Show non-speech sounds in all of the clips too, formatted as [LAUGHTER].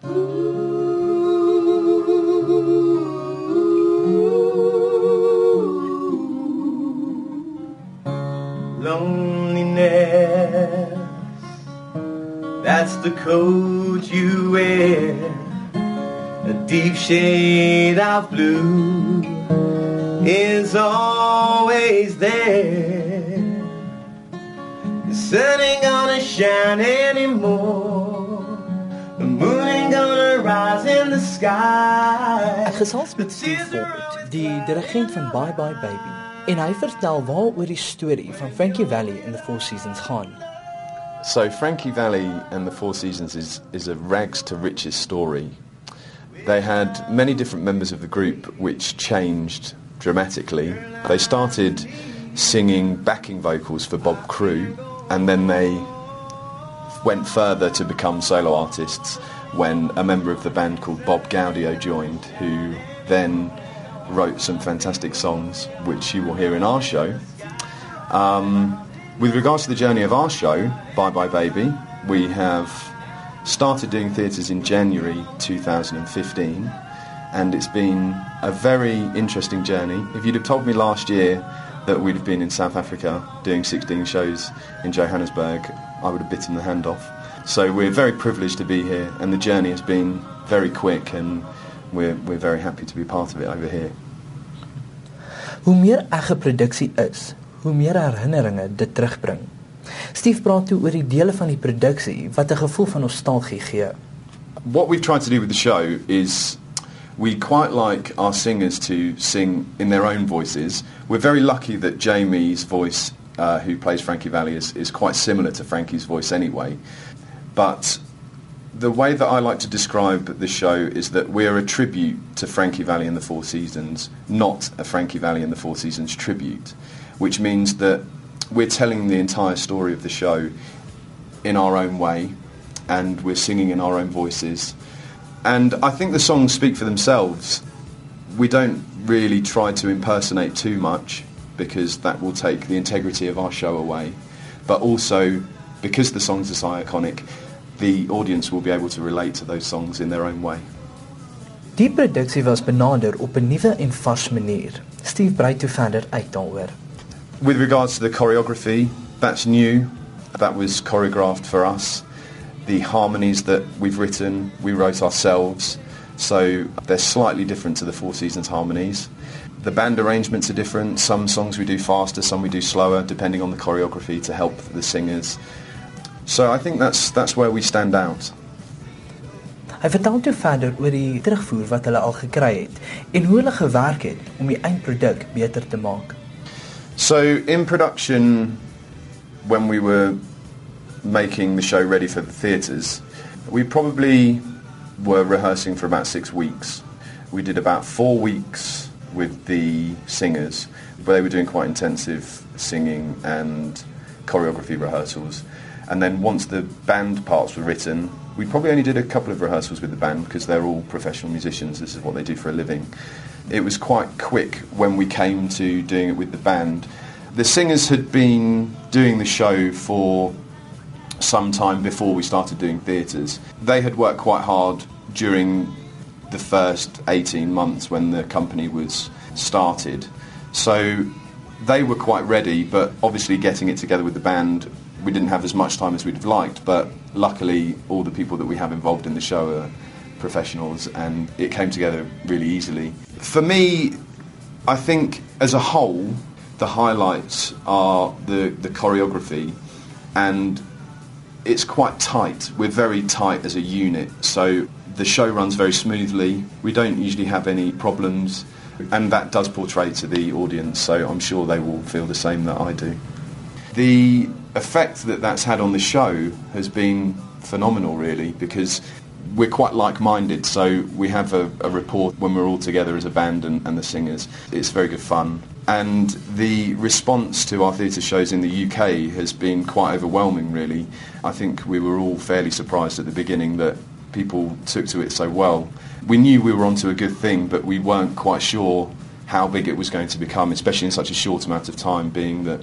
Loneliness, that's the coat you wear. A deep shade of blue is always there. The sun ain't gonna shine anymore. Ek gesels met Steve Ford, die dirigent van Bye Bye Baby, en hy vertel waaroor die storie van Frankie Valli and the Four Seasons gaan. So Frankie Valli and the Four Seasons is, is a rags to riches story. They had many different members of the group which changed dramatically. They started singing backing vocals for Bob Crewe and then they went further to become solo artists when a member of the band called Bob Gaudio joined who then wrote some fantastic songs which you will hear in our show. Um, with regards to the journey of our show, Bye Bye Baby, we have started doing theatres in January 2015 and it's been a very interesting journey. If you'd have told me last year that we'd have been in South Africa doing 16 shows in Johannesburg, I would have bitten the hand off. So we're very privileged to be here and the journey has been very quick and we're, we're very happy to be part of it over here. Hoe meer egge produksie is, hoe meer herinneringe dit terugbring. Steve praat toe oor die dele van die produksie wat 'n gevoel van nostalgie gee. What we've tried to do with the show is we quite like our singers to sing in their own voices. We're very lucky that Jamie's voice, uh, who plays Frankie Valli, is, is quite similar to Frankie's voice anyway. But the way that I like to describe the show is that we're a tribute to Frankie Valli and the Four Seasons, not a Frankie Valli and the Four Seasons tribute, which means that we're telling the entire story of the show in our own way and we're singing in our own voices. And I think the songs speak for themselves. We don't really try to impersonate too much because that will take the integrity of our show away. But also, because the songs are so iconic, the audience will be able to relate to those songs in their own way. Die produksie was benader op 'n nuwe en vars manier. Steve brei toe verder uit daaroor. With regards to the choreography, that's new. That was choreographed for us. The harmonies that we've written, we wrote ourselves. So they're slightly different to the Four Seasons harmonies. The band arrangements are different. Some songs we do faster, some we do slower, depending on the choreography to help the singers. So I think that's, that's where we stand out. Hy vertel toe verder oor die terugvoer wat hulle al gekry het en hoe hulle gewerk het om die eindproduk beter te maak. So in production, when we were making the show ready for the theatres, we probably were rehearsing for about six weeks. We did about four weeks with the singers, where they were doing quite intensive singing and choreography rehearsals. And then once the band parts were written, we probably only did a couple of rehearsals with the band because they're all professional musicians. This is what they do for a living. It was quite quick when we came to doing it with the band. The singers had been doing the show for some time before we started doing theatres. They had worked quite hard during the first 18 months when the company was started. So they were quite ready, but obviously getting it together with the band, we didn't have as much time as we'd have liked, but luckily all the people that we have involved in the show are professionals and it came together really easily. For me, I think as a whole, the highlights are the, the choreography and it's quite tight. We're very tight as a unit, so the show runs very smoothly. We don't usually have any problems, and that does portray to the audience, so I'm sure they will feel the same that I do. The effect that that's had on the show has been phenomenal, really, because we're quite like-minded, so we have a, a rapport when we're all together as a band and, and the singers. It's very good fun. And the response to our theatre shows in the UK has been quite overwhelming, really. I think we were all fairly surprised at the beginning that people took to it so well. We knew we were onto a good thing, but we weren't quite sure how big it was going to become, especially in such a short amount of time, being that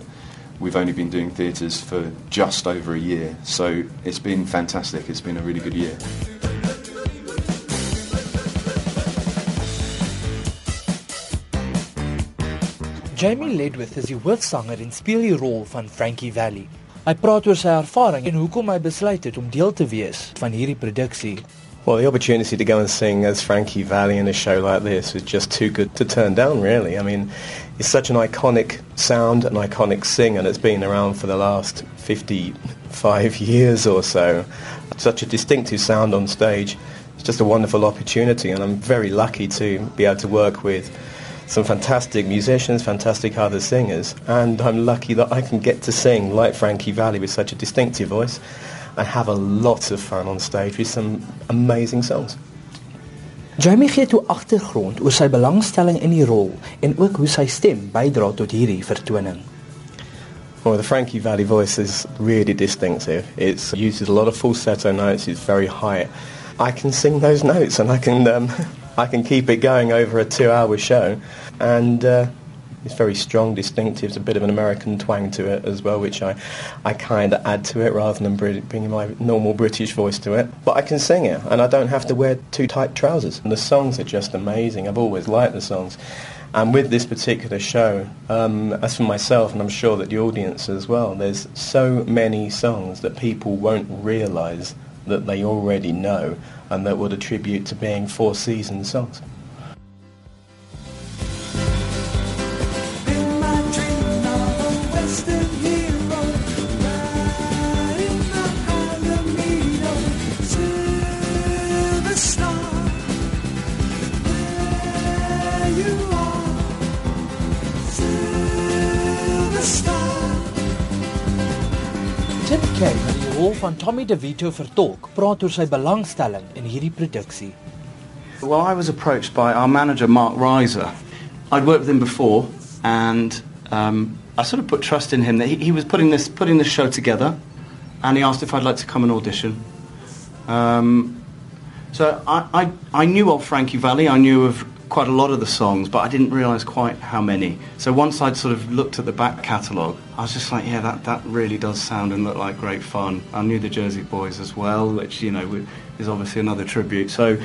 we've only been doing theatres for just over a year. So it's been fantastic, it's been a really good year. Jamie Ledwith is die hoofsanger en in die role van Frankie Valli. Hy praat oor sy ervaring en hoekom hy besluit het om deel te wees van hierdie produksie. Well, the opportunity to go and sing as Frankie Valli in a show like this was just too good to turn down, really. I mean, it's such an iconic sound, an iconic sing, and it's been around for the last 55 years or so. Such a distinctive sound on stage. It's just a wonderful opportunity, and I'm very lucky to be able to work with some fantastic musicians, fantastic other singers, and I'm lucky that I can get to sing like Frankie Valli with such a distinctive voice and have a lot of fun on stage with some amazing songs. Jamie gee toe agtergrond oor sy belangstelling in die rol en ook hoe sy stem bydra tot hierdie vertoning. Well, the Frankie Valli voice is really distinctive. It uses a lot of falsetto notes. It's very high. I can sing those notes, and I can um, [LAUGHS] I can keep it going over a two-hour show, and uh, it's very strong, distinctive. It's a bit of an American twang to it as well, which I, I kind of add to it rather than bringing my normal British voice to it. But I can sing it, and I don't have to wear too tight trousers. And the songs are just amazing. I've always liked the songs. And with this particular show, um, as for myself, and I'm sure that the audience as well, there's so many songs that people won't realise that they already know and that would attribute to being Four Seasons songs. Van Tommy DeVito vertolk, praat oor sy belangstelling in hierdie produksie. Well, I was approached by our manager, Mark Reiser. I'd worked with him before, and um, I sort of put trust in him that he, he was putting this putting this show together, and he asked if I'd like to come and audition. Um, so I, I, I knew of Frankie Valli. I knew of quite a lot of the songs, but I didn't realise quite how many. So once I'd sort of looked at the back catalogue, I was just like, yeah, that, that really does sound and look like great fun. I knew the Jersey Boys as well, which, you know, is obviously another tribute. So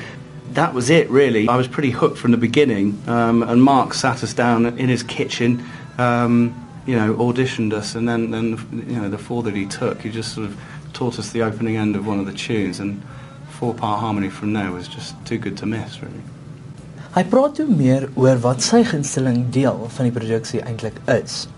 that was it, really. I was pretty hooked from the beginning, um, and Mark sat us down in his kitchen, um, you know, auditioned us, and then, then, you know, the four that he took, he just sort of taught us the opening end of one of the tunes, and four-part harmony from there was just too good to miss, really. Hy praat toe meer oor wat sy gunsteling deel van die produksie eintlik is.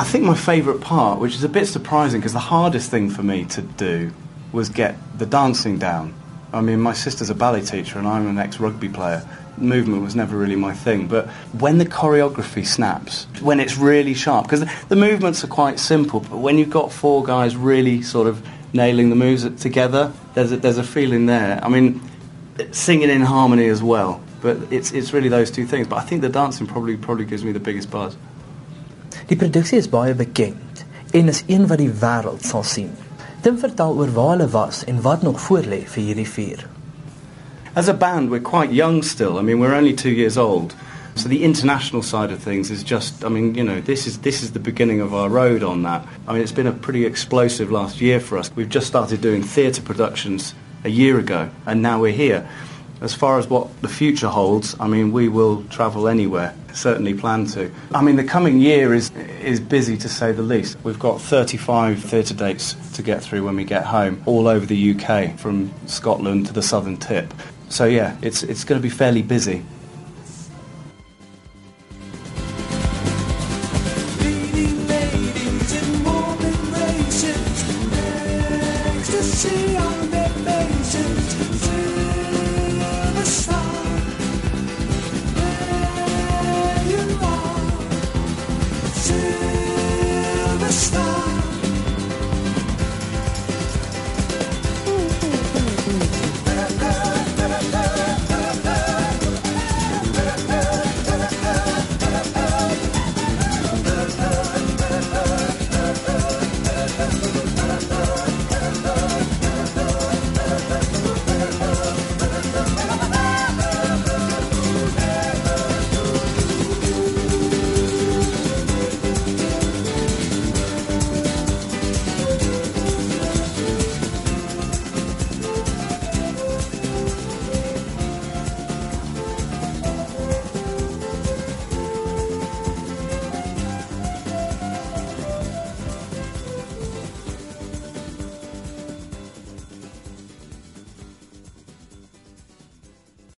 I think my favourite part, which is a bit surprising because the hardest thing for me to do was get the dancing down. I mean, my sister's a ballet teacher and I'm an ex-rugby player. Movement was never really my thing, but when the choreography snaps, when it's really sharp, because the, the movements are quite simple, but when you've got four guys really sort of nailing the moves together, there's a, there's a feeling there. I mean, singing in harmony as well. But it's, it's really those two things. But I think the dancing probably, probably gives me the biggest buzz. Die produksie is baie bekend en is een wat die wêreld sal sien. Tim vertel oor waar hulle was en wat nog voorlê vir hierdie vier. As a band, we're quite young still. I mean, we're only 2 years old. So the international side of things is just I mean, you know, this is this is the beginning of our road on that. I mean, it's been a pretty explosive last year for us. We've just started doing theatre productions a year ago and now we're here. As far as what the future holds, I mean, we will travel anywhere. Certainly plan to. I mean, the coming year is is busy to say the least. We've got 35 theatre dates to get through when we get home, all over the UK, from Scotland to the southern tip. So yeah, it's it's going to be fairly busy.